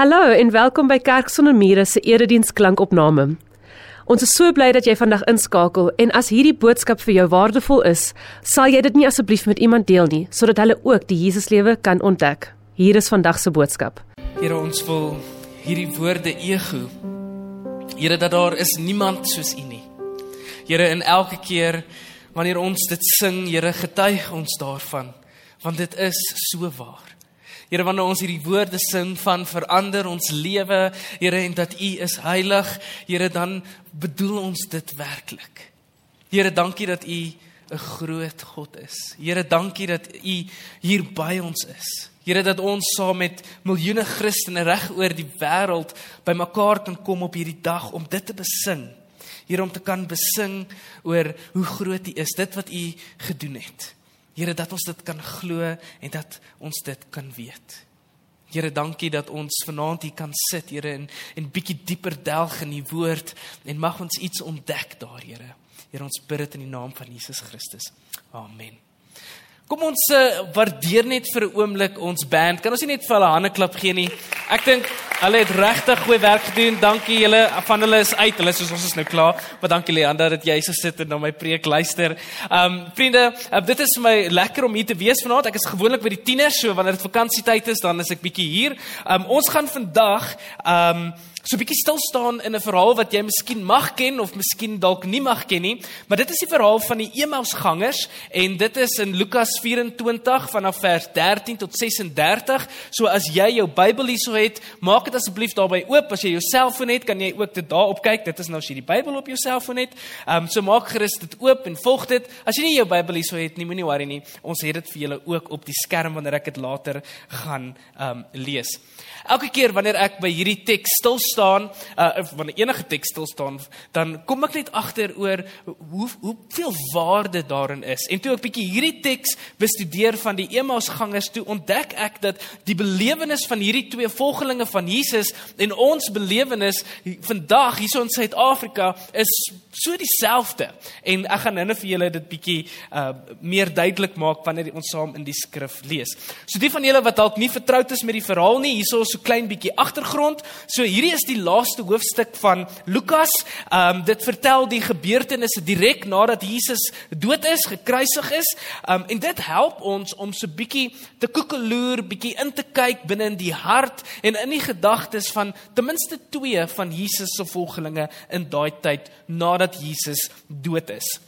Hallo en welkom by Kerk sonder mure se erediens klankopname. Ons is so bly dat jy vandag inskakel en as hierdie boodskap vir jou waardevol is, sal jy dit nie asseblief met iemand deel nie sodat hulle ook die Jesuslewe kan ontdek. Hier is vandag se boodskap. Here ons wil hierdie woorde ego. Here dat daar is niemand soos U nie. Here in elke keer wanneer ons dit sing, Here getuig ons daarvan want dit is so waar. Here wanneer ons hierdie woorde sing van verander ons lewe, Here en dat U is heilig, Here dan bedoel ons dit werklik. Here, dankie dat U 'n groot God is. Here, dankie dat U hier by ons is. Here dat ons saam met miljoene Christene reg oor die wêreld bymekaar kan kom op hierdie dag om dit te besing. Here om te kan besing oor hoe groot U is, dit wat U gedoen het. Here dat ons dit kan glo en dat ons dit kan weet. Here, dankie dat ons vanaand hier kan sit, Here, en en bietjie dieper delg in die woord en mag ons iets ontdek daar, Here. Here, ons bid dit in die naam van Jesus Christus. Amen. Kom ons uh, waardeer net vir 'n oomblik ons band. Kan ons nie net vir hulle hande klap gee nie? Ek dink hulle het regtig goeie werk gedoen. Dankie julle. Van hulle is uit. Hulle soos ons is nou klaar. Maar dankie Leander dat jy so sit en na my preek luister. Um vriende, uh, dit is vir my lekker om hier te wees vanaand. Ek is gewoonlik by die tieners, so wanneer dit vakansietyd is, dan is ek bietjie hier. Um ons gaan vandag um so 'n bietjie stil staan in 'n verhaal wat jy miskien mag ken of miskien dalk nie mag ken nie, maar dit is die verhaal van die Emmausgangers en dit is in Lukas 24 vanaf vers 13 tot 36. So as jy jou Bybel hierso het, maak dit asseblief daarby oop. As jy jou selfoon het, kan jy ook dit daarop kyk. Dit is nou as jy die Bybel op jou selfoon het. Ehm um, so maak gerus dit oop en volg dit. As jy nie jou Bybel hierso het nie, moenie worry nie. Ons het dit vir julle ook op die skerm wanneer ek dit later gaan ehm um, lees. Elke keer wanneer ek by hierdie teks stil staan, uh wanneer enige teks stil staan, dan kom ek net agter oor hoe hoeveel waarde daarin is. En toe ek bietjie hierdie teks bestudeer van die Emmausgangers, toe ontdek ek dat die belewenis van hierdie twee volgelinge van Jesus en ons belewenis vandag hier in Suid-Afrika is so dieselfde. En ek gaan nou-nou vir julle dit bietjie uh meer duidelik maak wanneer ons saam in die skrif lees. So die van julle wat dalk nie vertroud is met die verhaal nie, hierso so klein bietjie agtergrond. So hierdie is die laaste hoofstuk van Lukas. Ehm um, dit vertel die gebeurtenisse direk nadat Jesus dood is, gekruisig is. Ehm um, en dit help ons om so bietjie te koekeloer, bietjie in te kyk binne in die hart en in die gedagtes van ten minste twee van Jesus se volgelinge in daai tyd nadat Jesus dood is.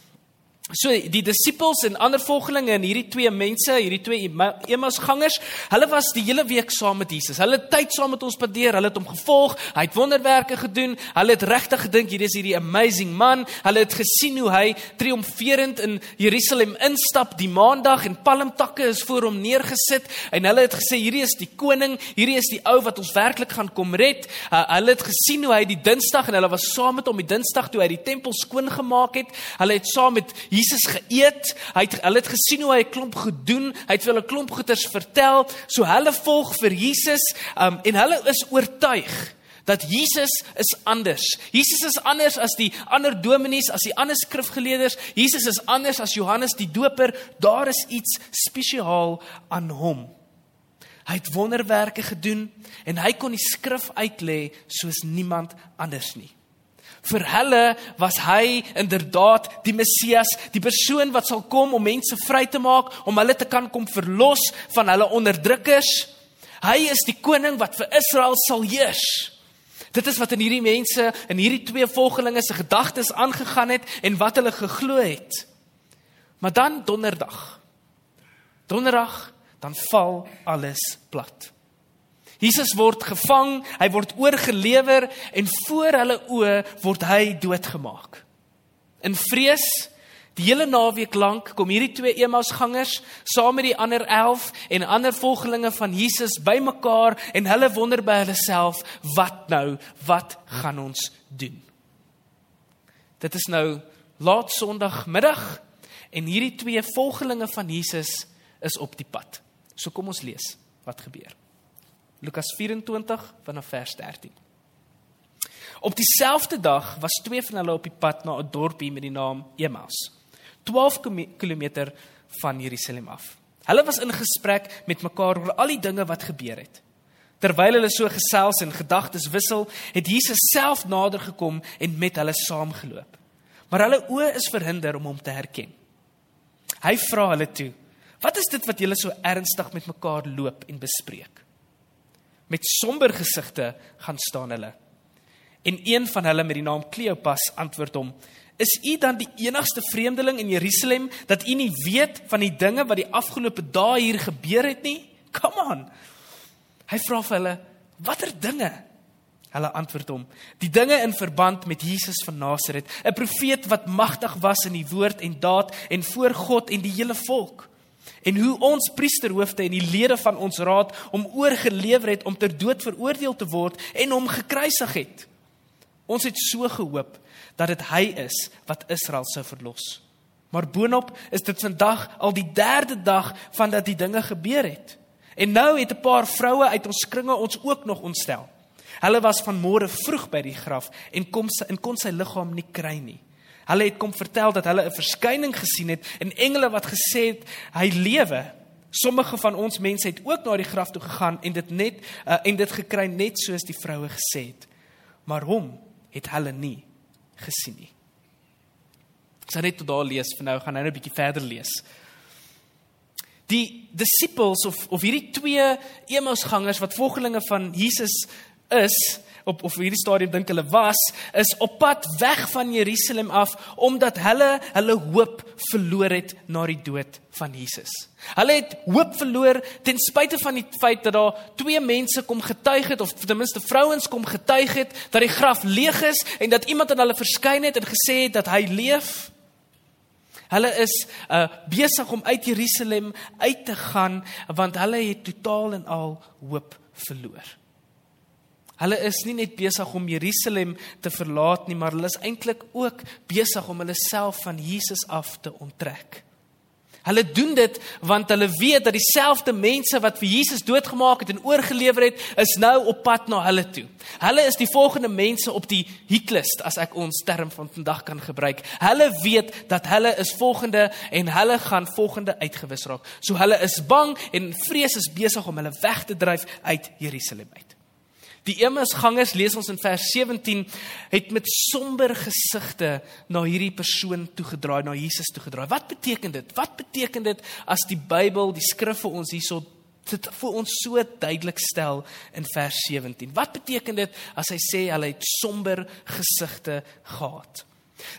So die disippels en ander volgelinge en hierdie twee mense, hierdie twee Emmausgangers, hulle was die hele week saam met Jesus. Hulle het tyd saam met ons spandeer, hulle het hom gevolg, hy het wonderwerke gedoen. Hulle het regtig gedink hier is hierdie amazing man. Hulle het gesien hoe hy triomferend in Jerusalem instap die maandag en palmtakke is voor hom neergesit en hulle het gesê hierdie is die koning, hierdie is die ou wat ons werklik gaan kom red. Uh, hulle het gesien hoe hy die Dinsdag en hulle was saam met hom die Dinsdag toe hy die tempel skoon gemaak het. Hulle het saam met Jesus geëet. Hy het hulle het gesien hoe hy 'n klomp gedoen. Hy het vir hulle 'n klomp goeters vertel. So hulle volg vir Jesus um, en hulle is oortuig dat Jesus is anders. Jesus is anders as die ander dominees, as die ander skrifgeleerders. Jesus is anders as Johannes die Doper. Daar is iets spesiaal aan hom. Hy het wonderwerke gedoen en hy kon die skrif uitlê soos niemand anders nie. Vir hulle was hy inderdaad die Messias, die persoon wat sal kom om mense vry te maak, om hulle te kan kom verlos van hulle onderdrukkers. Hy is die koning wat vir Israel sal heers. Dit is wat in hierdie mense en hierdie twee volgelinge se gedagtes aangegaan het en wat hulle geglo het. Maar dan donderdag. Donderdag dan val alles plat. Jesus word gevang, hy word oorgelewer en voor hulle oë word hy doodgemaak. In vrees die hele naweek lank kom hierdie twee Emmausgangers saam met die ander 11 en ander volgelinge van Jesus bymekaar en hulle wonder by hulle self, wat nou? Wat gaan ons doen? Dit is nou laat Sondagmiddag en hierdie twee volgelinge van Jesus is op die pad. So kom ons lees wat gebeur. Lukas 24 vanaf vers 13. Op dieselfde dag was twee van hulle op die pad na 'n dorpie met die naam Emmaus, 12 km van Jerusalem af. Hulle was in gesprek met mekaar oor al die dinge wat gebeur het. Terwyl hulle so gesels en gedagtes wissel, het Jesus self nader gekom en met hulle saamgeloop. Maar hulle oë is verhinder om hom te herken. Hy vra hulle toe: "Wat is dit wat julle so ernstig met mekaar loop en bespreek?" Met somber gesigte gaan staan hulle. En een van hulle met die naam Kleopas antwoord hom: "Is u dan die enigste vreemdeling in Jerusalem dat u nie weet van die dinge wat die afgelope dae hier gebeur het nie? Come on." Hy vra vir hulle: "Watter dinge?" Hulle antwoord hom: "Die dinge in verband met Jesus van Nasaret, 'n profeet wat magtig was in die woord en daad en voor God en die hele volk." En hoe ons priesterhoofde en die lede van ons raad hom oorgelewer het om ter dood veroordeel te word en hom gekruisig het. Ons het so gehoop dat dit hy is wat Israel sou verlos. Maar boonop is dit vandag al die derde dag van dat die dinge gebeur het. En nou het 'n paar vroue uit ons kringe ons ook nog ontstel. Hulle was van môre vroeg by die graf en kom sy en kon sy liggaam nie kry nie. Hulle het kom vertel dat hulle 'n verskyning gesien het en engele wat gesê het hy lewe. Sommige van ons mense het ook na die graf toe gegaan en dit net uh, en dit gekry net soos die vroue gesê het. Maar hom het hulle nie gesien nie. Ek sal net tot daar lees vir nou, gaan nou 'n bietjie verder lees. Die disippels of of hierdie twee Emmausgangers wat volgelinge van Jesus is, op of hierdie stadium dink hulle was is op pad weg van Jerusalem af omdat hulle hulle hoop verloor het na die dood van Jesus. Hulle het hoop verloor ten spyte van die feit dat daar twee mense kom getuig het of ten minste vrouens kom getuig het dat die graf leeg is en dat iemand aan hulle verskyn het en gesê het dat hy leef. Hulle is uh, besig om uit Jerusalem uit te gaan want hulle het totaal en al hoop verloor. Hulle is nie net besig om Jerusalem te verlaat nie, maar hulle is eintlik ook besig om hulle self van Jesus af te onttrek. Hulle doen dit want hulle weet dat dieselfde mense wat vir Jesus doodgemaak het en oorgelewer het, is nou op pad na hulle toe. Hulle is die volgende mense op die hitlist as ek ons term van vandag kan gebruik. Hulle weet dat hulle is volgende en hulle gaan volgende uitgewis raak. So hulle is bang en vrees is besig om hulle weg te dryf uit Jerusalem uit. Die Emmausgangers lees ons in vers 17 het met somber gesigte na hierdie persoon toegedraai, na Jesus toegedraai. Wat beteken dit? Wat beteken dit as die Bybel, die skrif vir ons hierso dit vir ons so duidelik stel in vers 17? Wat beteken dit as hy sê hulle het somber gesigte gehad?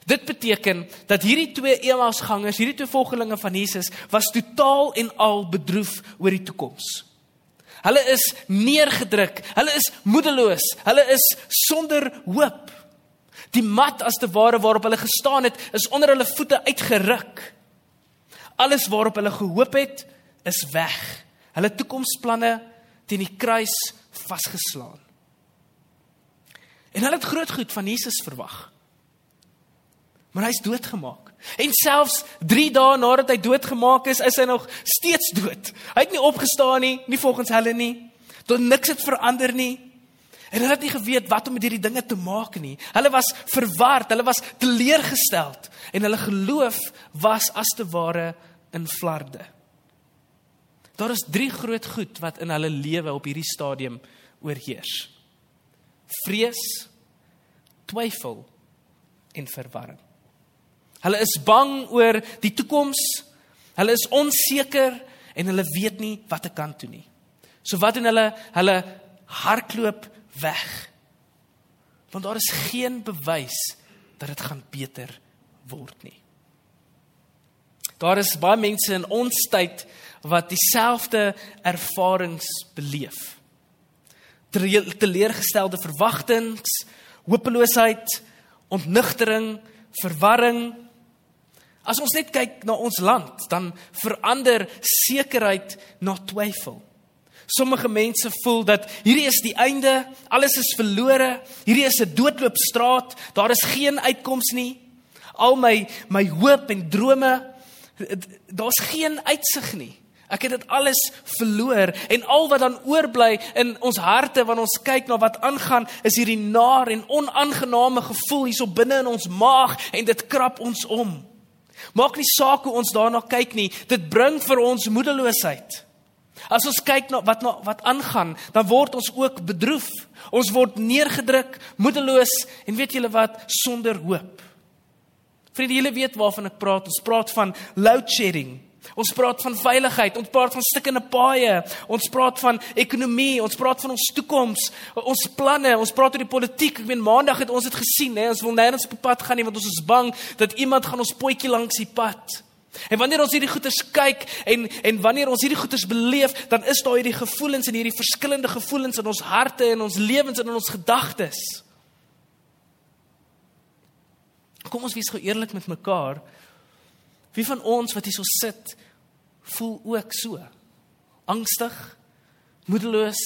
Dit beteken dat hierdie twee Emmausgangers, hierdie twee volgelinge van Jesus was totaal en al bedroef oor die toekoms. Hulle is neergedruk. Hulle is moedeloos. Hulle is sonder hoop. Die mat as te ware waarop hulle gestaan het, is onder hulle voete uitgeruk. Alles waarop hulle gehoop het, is weg. Hulle toekomsplanne teen die kruis vasgeslaan. En hulle het groot goed van Jesus verwag. Maar hy's doodgemaak. En selfs 3 dae nadat hy doodgemaak is, is hy nog steeds dood. Hy het nie opgestaan nie, nie volgens hulle nie. Tot niks het verander nie. En hulle het nie geweet wat om met hierdie dinge te maak nie. Hulle was verward, hulle was teleurgesteld en hulle geloof was as te ware in flarde. Daar is drie groot goed wat in hulle lewe op hierdie stadium oorheers. Vrees, twyfel en verwarring. Hulle is bang oor die toekoms. Hulle is onseker en hulle weet nie wat te kan toe nie. So wat doen hulle? Hulle hardloop weg. Want daar is geen bewys dat dit gaan beter word nie. Daar is baie mense in ons tyd wat dieselfde ervarings beleef. Teleurgestelde verwagtinge, hopeloosheid, ontnugtering, verwarring, As ons net kyk na ons land, dan verander sekerheid na twyfel. Sommige mense voel dat hierdie is die einde, alles is verlore, hierdie is 'n doodloopstraat, daar is geen uitkoms nie. Al my my hoop en drome, daar's geen uitsig nie. Ek het dit alles verloor en al wat dan oorbly in ons harte wanneer ons kyk na wat aangaan, is hierdie naar en onaangename gevoel hierso binne in ons maag en dit krap ons om. Maak nie saak hoe ons daarna kyk nie, dit bring vir ons moedeloosheid. As ons kyk na wat na wat aangaan, dan word ons ook bedroef. Ons word neergedruk, moedeloos en weet julle wat, sonder hoop. Vriende, julle weet waarvan ek praat. Ons praat van load shedding. Ons praat van veiligheid, ons praat van stukkende paaie, ons praat van ekonomie, ons praat van ons toekoms, ons planne, ons praat oor die politiek. Ek meen maandag het ons dit gesien, hè. Ons wil nêrens op die pad gaan nie want ons is bang dat iemand gaan ons potjie langs die pad. En wanneer ons hierdie goeters kyk en en wanneer ons hierdie goeters beleef, dan is daar hierdie gevoelens en hierdie verskillende gevoelens in ons harte en ons lewens en in ons gedagtes. Kom ons wees gou eerlik met mekaar. Wie van ons wat hier so sit, voel ook so? Angstig, moedeloos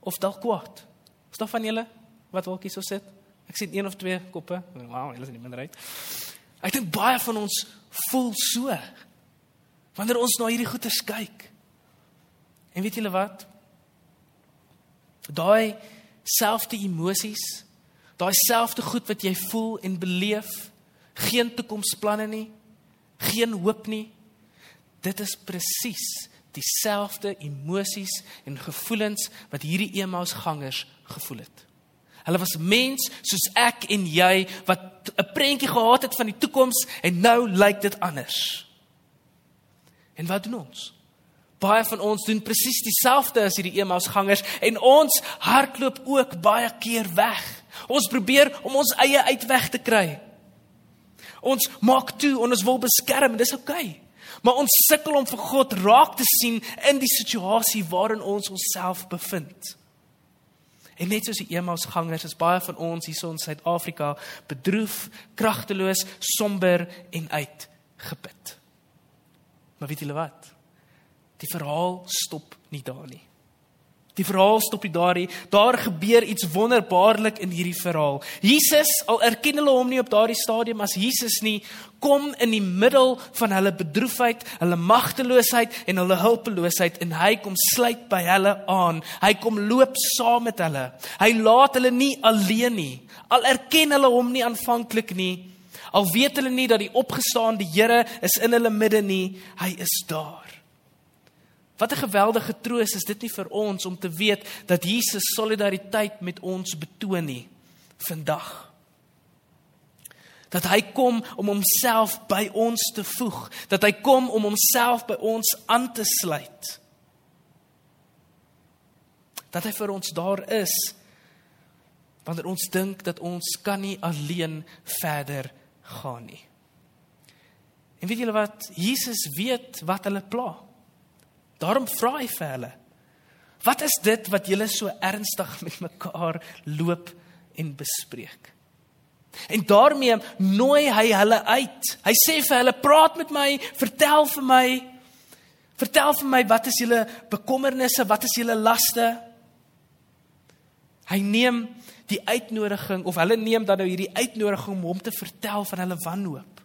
of dalk kwaad? Is daar van julle wat ook hier so sit? Ek sien een of twee koppe. Wow, hulle is in die minderheid. Ek dink baie van ons voel so wanneer ons na hierdie goeie kyk. En weet julle wat? Daai selfde emosies, daai selfde goed wat jy voel en beleef, geen toekomsplanne nie, geen hoop nie. Dit is presies dieselfde emosies en gevoelens wat hierdie Emmausgangers gevoel het. Hulle was mens soos ek en jy wat 'n prentjie gehad het van die toekoms en nou lyk dit anders. En wat doen ons? Baie van ons doen presies dieselfde as hierdie Emmausgangers en ons hardloop ook baie keer weg. Ons probeer om ons eie uitweg te kry. Ons maak toe en ons wil beskerm, dis oukei. Okay. Maar ons sukkel om vir God raak te sien in die situasie waarin ons onsself bevind. En net soos die Emmausgangers is baie van ons hier in Suid-Afrika bedroef, kragteloos, somber en uitgeput. Maar weet julle wat? Die verhaal stop nie daar nie. Die verhaal stop nie daar nie. Daar gebeur iets wonderbaarlik in hierdie verhaal. Jesus, al erken hulle hom nie op daardie stadium as Jesus nie, kom in die middel van hulle bedroefheid, hulle magteloosheid en hulle hulpeloosheid en hy kom sluit by hulle aan. Hy kom loop saam met hulle. Hy laat hulle nie alleen nie. Al erken hulle hom nie aanvanklik nie, al weet hulle nie dat die opgestaande Here is in hulle midde nie, hy is daar. Wat 'n geweldige troos is dit nie vir ons om te weet dat Jesus solidariteit met ons betoon nie vandag. Dat hy kom om homself by ons te voeg, dat hy kom om homself by ons aan te sluit. Dat hy vir ons daar is wanneer ons dink dat ons kan nie alleen verder gaan nie. En weet julle wat? Jesus weet wat hulle pla. Daarom vra hy vir hulle: Wat is dit wat julle so ernstig met mekaar loop en bespreek? En daarmee nooi hy hulle uit. Hy sê vir hulle: "Praat met my, vertel vir my. Vertel vir my wat is julle bekommernisse, wat is julle laste?" Hy neem die uitnodiging of hulle neem dan nou hierdie uitnodiging om hom te vertel van hulle wanhoop,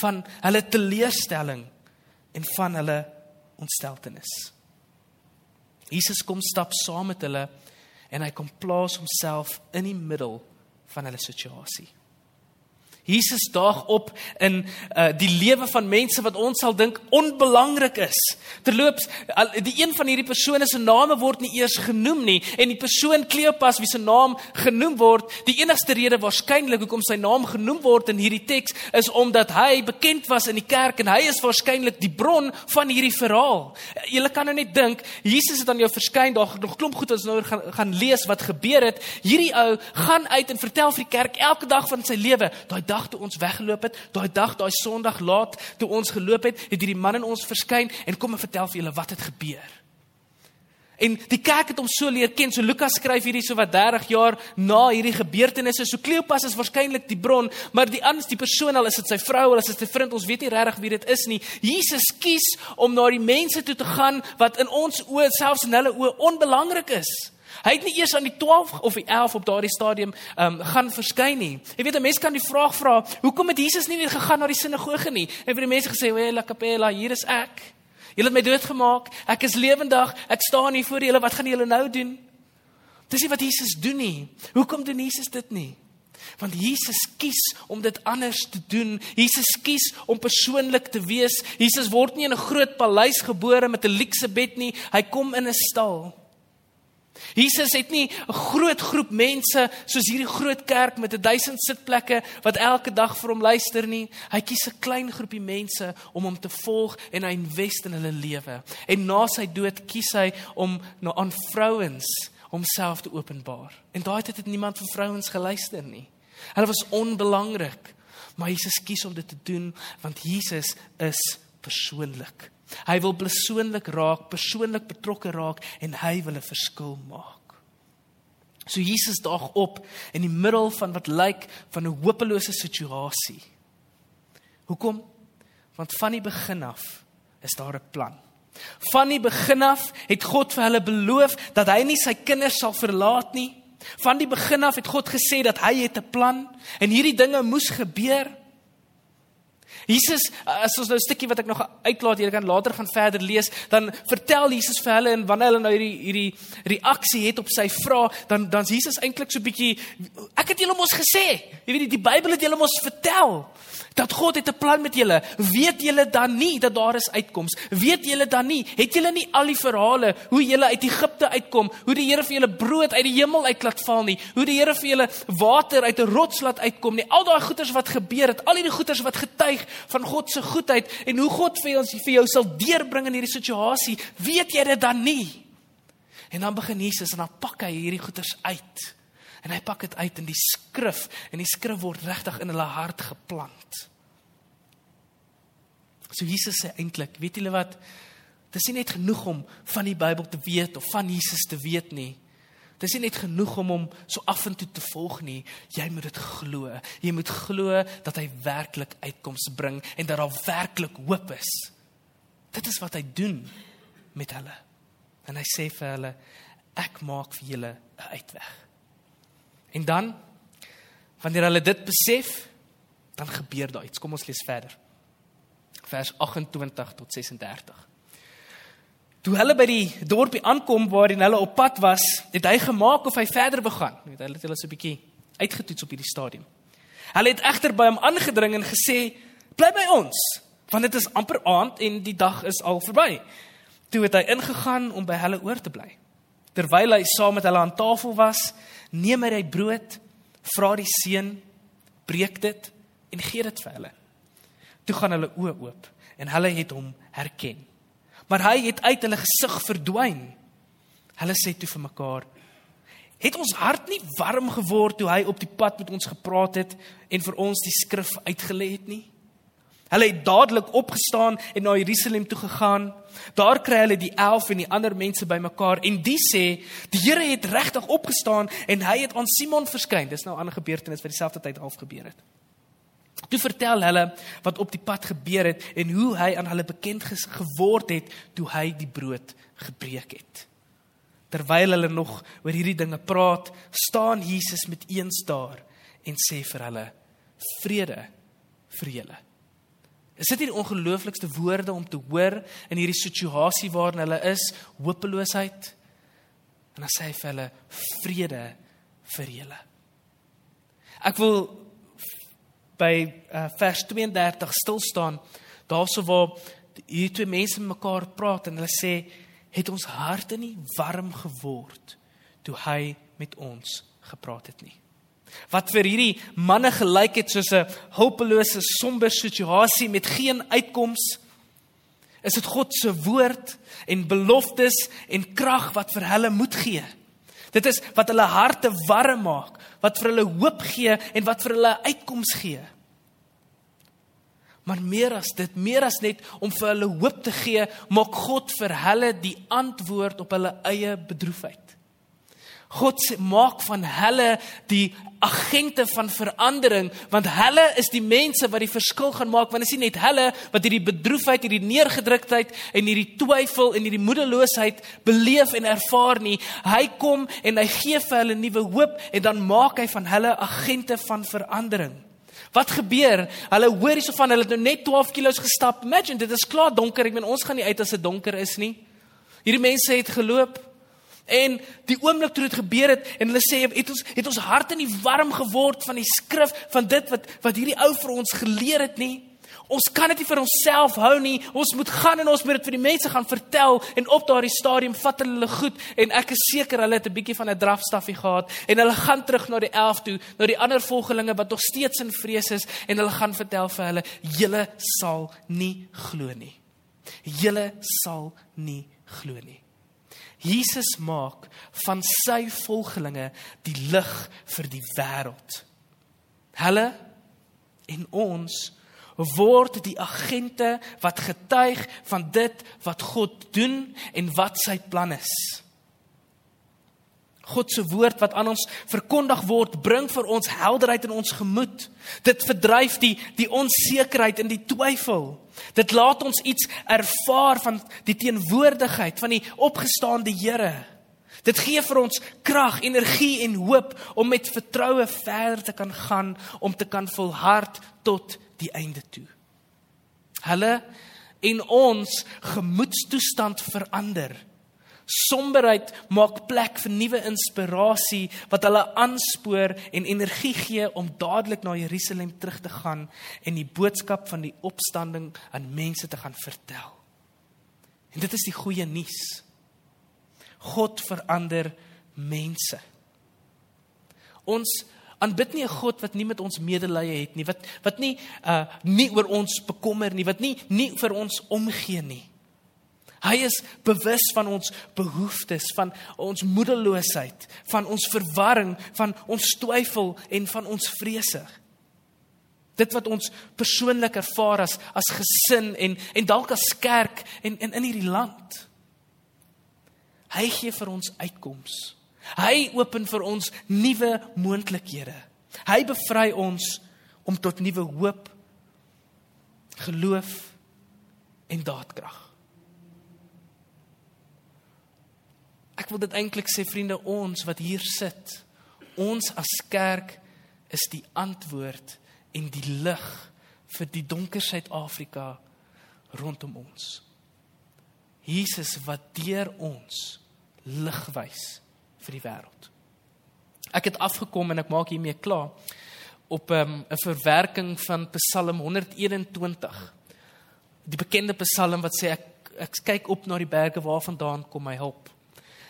van hulle teleurstelling en van hulle ontsteltenis. Jesus kom stap saam met hulle en hy kom plaas homself in die middel van hulle situasie. Jesus daag op in uh, die lewe van mense wat ons sal dink onbelangrik is. Terloops, die een van hierdie persone se name word nie eers genoem nie en die persoon Kleopas wie se naam genoem word, die enigste rede waarskynlik hoekom sy naam genoem word in hierdie teks is omdat hy bekend was in die kerk en hy is waarskynlik die bron van hierdie verhaal. Jy kan nou net dink, Jesus het aan jou verskyn, daar nog klomp goed ons nou gaan gaan lees wat gebeur het. Hierdie ou gaan uit en vertel vir die kerk elke dag van sy lewe. Daai dag toe ons weggeloop het, daai dag, daai Sondag laat toe ons geloop het, het hierdie man in ons verskyn en kom en vertel vir julle wat het gebeur. En die kerk het hom so leer ken. So Lukas skryf hierdie so wat 30 jaar na hierdie gebeurtenisse. So Kleopas is waarskynlik die bron, maar die anders die persoon al is dit sy vrou, al is dit sy vriend, ons weet nie regtig wie dit is nie. Jesus kies om na die mense toe te gaan wat in ons oë selfs in hulle oë onbelangrik is. Hy het nie eers aan die 12 of die 11 op daardie stadium ehm um, gaan verskyn nie. Jy weet 'n mens kan die vraag vra, hoekom het Jesus nie weer gegaan na die sinagoge nie? En vir die mense gesê, "Wel, la capella, hier is ek. Julle het my doodgemaak. Ek is lewendig. Ek staan hier voor julle. Wat gaan julle nou doen?" Dis nie wat Jesus doen nie. Hoekom doen Jesus dit nie? Want Jesus kies om dit anders te doen. Jesus kies om persoonlik te wees. Jesus word nie in 'n groot paleis gebore met 'n luukse bed nie. Hy kom in 'n stal. Jesus het nie 'n groot groep mense soos hierdie groot kerk met 1000 sitplekke wat elke dag vir hom luister nie. Hy kies 'n klein groepie mense om hom te volg en hy invest in hulle lewe. En na sy dood kies hy om na aan vrouens homself te openbaar. En daai tyd het niemand vir vrouens geluister nie. Hulle was onbelangrik. Maar Jesus kies om dit te doen want Jesus is persoonlik. Hy wil persoonlik raak, persoonlik betrokke raak en hy wil 'n verskil maak. So Jesus daag op in die middel van wat lyk van 'n hopelose situasie. Hoekom? Want van die begin af is daar 'n plan. Van die begin af het God vir hulle beloof dat hy nie sy kinders sal verlaat nie. Van die begin af het God gesê dat hy het 'n plan en hierdie dinge moes gebeur. Jesus, as ons nou 'n stukkie wat ek nog uitlaat, jy kan later gaan verder lees, dan vertel Jesus vir hulle en wanneer hulle nou hierdie hierdie reaksie het op sy vraag, dan dan's Jesus eintlik so bietjie ek het julle mos gesê, jy weet die, die Bybel het julle mos vertel dat God het 'n plan met julle. Weet julle dan nie dat daar is uitkoms? Weet julle dan nie? Het julle nie al die verhale hoe julle uit Egipte uitkom, hoe die Here vir julle brood uit die hemel uit laat val nie, hoe die Here vir julle water uit 'n rots laat uitkom nie? Al daai goeders wat gebeur het, al hierdie goeders wat getuig van God se goedheid en hoe God vir ons vir jou sal deurbring in hierdie situasie, weet jy dit dan nie? En dan begin Jesus en dan pak hy hierdie goeders uit. En hy pak dit uit in die skrif en die skrif word regtig in hulle hart geplant. So Jesus sê eintlik, weet julle wat? Dit is nie net genoeg om van die Bybel te weet of van Jesus te weet nie. Dit is nie net genoeg om hom so af en toe te volg nie. Jy moet dit glo. Jy moet glo dat hy werklik uitkomste bring en dat daar werklik hoop is. Dit is wat hy doen met hulle. En hy sê vir hulle, ek maak vir julle 'n uitweg. En dan wanneer hulle dit besef, dan gebeur daar iets. Kom ons lees verder. Vers 28 tot 36. Toe hulle by die dorpie aankom waarin hulle op pad was, het hy gemaak of hy verder begaan. Net hulle het hulle so 'n bietjie uitgetoets op hierdie stadium. Hulle het egter by hom aangedring en gesê: "Bly by ons, want dit is amper aand en die dag is al verby." Toe het hy ingegaan om by hulle oor te bly. Terwyl hy saam met hulle aan tafel was, neem hy brood, vra die seun, breek dit en gee dit vir hulle. Toe gaan hulle oë oop en hulle het hom herken. Maar hy het uit hulle gesig verdwyn. Hulle sê toe vir mekaar: "Het ons hart nie warm geword toe hy op die pad met ons gepraat het en vir ons die skrif uitgelê het nie?" Hulle het dadelik opgestaan en na Jerusalem toe gegaan. Daar kry hulle die 11 en die ander mense bymekaar en die sê die Here het regtig opgestaan en hy het aan Simon verskyn. Dis nou 'n ander gebeurtenis wat dieselfde tyd half gebeur het. Toe vertel hulle wat op die pad gebeur het en hoe hy aan hulle bekend geword het toe hy die brood gebreek het. Terwyl hulle nog oor hierdie dinge praat, staan Jesus met eens daar en sê vir hulle: "Vrede vir julle." Is dit nie die ongelooflikste woorde om te hoor in hierdie situasie waarin hulle is, hopeloosheid? En dan sê hy vir hulle vrede vir julle. Ek wil by uh, vers 32 stil staan daarso waar hierdie twee mense mekaar praat en hulle sê het ons harte nie warm geword toe hy met ons gepraat het nie wat vir hierdie manne gelyk het soos 'n hulpelose somber situasie met geen uitkoms is dit God se woord en beloftes en krag wat vir hulle moed gee. Dit is wat hulle harte warm maak wat vir hulle hoop gee en wat vir hulle uitkoms gee. Maar meer as dit meer as net om vir hulle hoop te gee maak God vir hulle die antwoord op hulle eie bedroefheid God maak van hulle die agente van verandering want hulle is die mense wat die verskil gaan maak want is nie net hulle wat hierdie bedroefheid, hierdie neergedruktheid en hierdie twyfel en hierdie moedeloosheid beleef en ervaar nie. Hy kom en hy gee vir hulle nuwe hoop en dan maak hy van hulle agente van verandering. Wat gebeur? Hulle hoor hierso van hulle het nou net 12 kg gestap. Imagine, dit is klaar donker. Ek meen ons gaan nie uit as dit donker is nie. Hierdie mense het geloop En die oomblik toe dit gebeur het en hulle sê het ons het ons harte nie warm geword van die skrif van dit wat wat hierdie ou vir ons geleer het nie. Ons kan dit nie vir onsself hou nie. Ons moet gaan en ons moet dit vir die mense gaan vertel en op daardie stadium vat hulle goed en ek is seker hulle het 'n bietjie van 'n drafstaffie gehad en hulle gaan terug na die 11 toe, na die ander volgelinge wat nog steeds in vrees is en hulle gaan vertel vir hulle julle sal nie glo nie. Julle sal nie glo nie. Jesus maak van sy volgelinge die lig vir die wêreld. Hulle en ons word die agente wat getuig van dit wat God doen en wat sy plan is. God se woord wat aan ons verkondig word, bring vir ons helderheid in ons gemoed. Dit verdryf die die onsekerheid en die twyfel. Dit laat ons iets ervaar van die teenwoordigheid van die opgestaande Here. Dit gee vir ons krag, energie en hoop om met vertroue verder te kan gaan, om te kan volhard tot die einde toe. Hulle en ons gemoedstoestand verander. Somberheid maak plek vir nuwe inspirasie wat hulle aanspoor en energie gee om dadelik na Jerusalem terug te gaan en die boodskap van die opstanding aan mense te gaan vertel. En dit is die goeie nuus. God verander mense. Ons aanbid nie 'n God wat nie met ons medelee het nie, wat wat nie uh nie oor ons bekommer nie, wat nie nie vir ons omgee nie. Hy is bewus van ons behoeftes, van ons moedeloosheid, van ons verwarring, van ons twyfel en van ons vrese. Dit wat ons persoonlik ervaar as as gesin en en dalk as kerk en, en in hierdie land. Hy gee vir ons uitkomste. Hy open vir ons nuwe moontlikhede. Hy bevry ons om tot nuwe hoop, geloof en daadkrag. Ek wil dit eintlik sê vriende, ons wat hier sit, ons as kerk is die antwoord en die lig vir die donker Suid-Afrika rondom ons. Jesus wat deur ons lig wys vir die wêreld. Ek het afgekom en ek maak hiermee klaar op ehm, 'n um, verwerking van Psalm 121. Die bekende Psalm wat sê ek ek kyk op na die berge waarvandaan kom my hulp.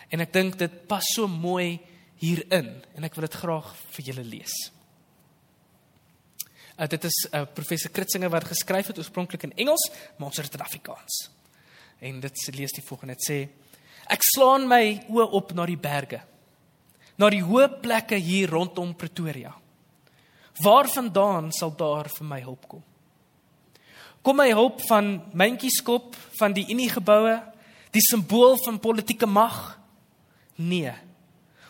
En ek dink dit pas so mooi hierin en ek wil dit graag vir julle lees. Uh, dit is 'n uh, professor Kritsinge wat geskryf het oorspronklik in Engels, maar ons het dit in Afrikaans. En dit lees die volgende: sê Ek slaan my oë op na die berge. Na die hoë plekke hier rondom Pretoria. Waarvandaan sal daar vir my hulp kom? Kom my hulp van myntjieskop van die Unie geboue, die simbool van politieke mag? Nee.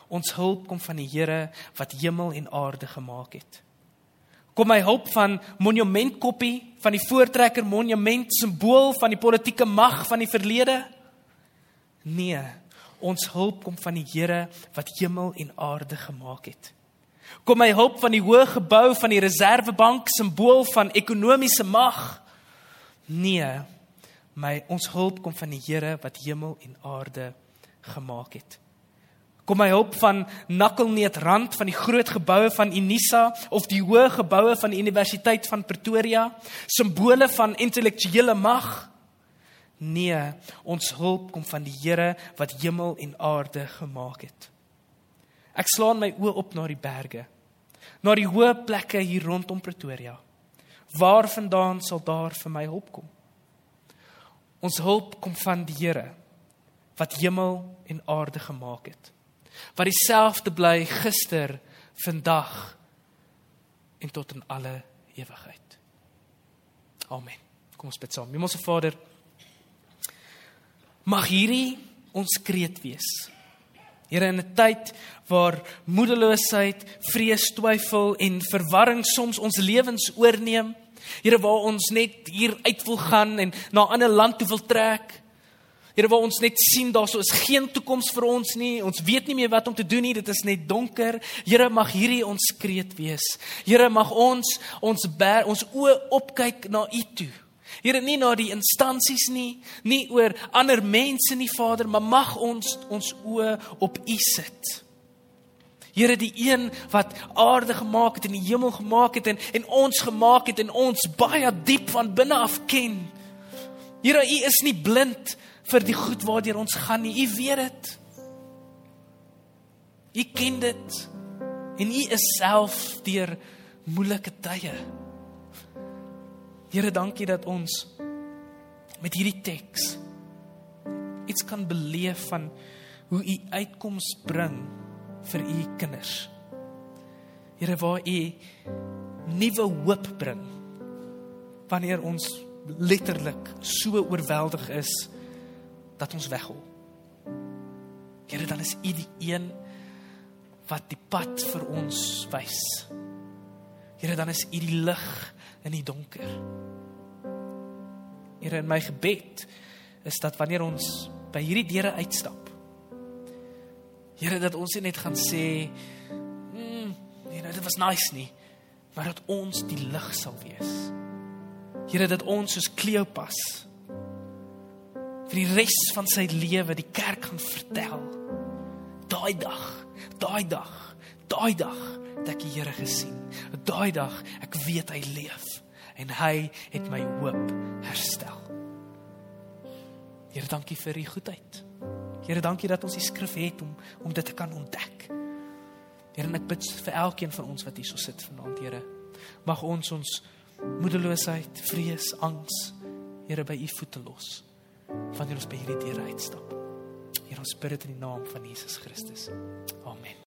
Ons hulp kom van die Here wat hemel en aarde gemaak het. Kom my hulp van monumentkoppie van die voortrekker monument simbool van die politieke mag van die verlede? Nee, ons hulp kom van die Here wat hemel en aarde gemaak het. Kom my hulp van die hoë gebou van die Reservebank, simbool van ekonomiese mag. Nee, my ons hulp kom van die Here wat hemel en aarde gemaak het. Kom my hulp van Nakkelneet Rand van die groot geboue van Unisa of die hoë geboue van die Universiteit van Pretoria, simbole van intellektuele mag. Nee, ons hulp kom van die Here wat hemel en aarde gemaak het. Ek slaan my oë op na die berge, na die hoë plekke hier rondom Pretoria. Waarvandaan sal daar vir my hulp kom? Ons hulp kom van die Here wat hemel en aarde gemaak het. Wat dieselfde bly gister, vandag en tot in alle ewigheid. Amen. Kom ons bid saam. Hemelse Vader, Mag hierdie ons kreet wees. Here in 'n tyd waar moedeloosheid, vrees, twyfel en verwarring soms ons lewens oorneem, Here waar ons net hier uit wil gaan en na 'n ander land toe wil trek. Here waar ons net sien daar sou is geen toekoms vir ons nie. Ons weet nie meer wat om te doen nie. Dit is net donker. Here mag hierdie ons kreet wees. Here mag ons ons ber, ons oë opkyk na U toe. Here nie na die instansies nie, nie oor ander mense nie, Vader, maar mag ons ons oë op U sit. Here die een wat aarde gemaak het en die hemel gemaak het en en ons gemaak het en ons baie diep van binne af ken. Here, U is nie blind vir die goed waardeur ons gaan nie. U weet dit. U ken dit. En U is self deur moeilike tye. Here, dankie dat ons met hierdie teks iets kan beleef van hoe U uitkoms bring vir u kinders. Here waar u nuwe hoop bring wanneer ons letterlik so oorweldig is dat ons weghol. Here dan is u die een wat die pad vir ons wys. Here dan is u die lig in die donker. Here in my gebed is dat wanneer ons by hierdie deure uitstap Here dat ons net gaan sê, mm, nee, nou dit was nice nie, maar dat ons die lig sal wees. Here dat ons soos Kleopas vir die res van sy lewe die kerk gaan vertel. Daai dag, daai dag, daai dag dat ek die Here gesien. Daai dag ek weet hy leef en hy het my hoop herstel. Here, dankie vir u goedheid. Here, dankie dat ons die skrif het om om dit te kan ontdek. Here, ek bid vir elkeen van ons wat hier so sit vanaand, Here. Mag ons ons moedeloosheid, vrees, angs, Here by u voete los wanneer ons by hierdie deur uitstap. Here, ons bid dit in die naam van Jesus Christus. Amen.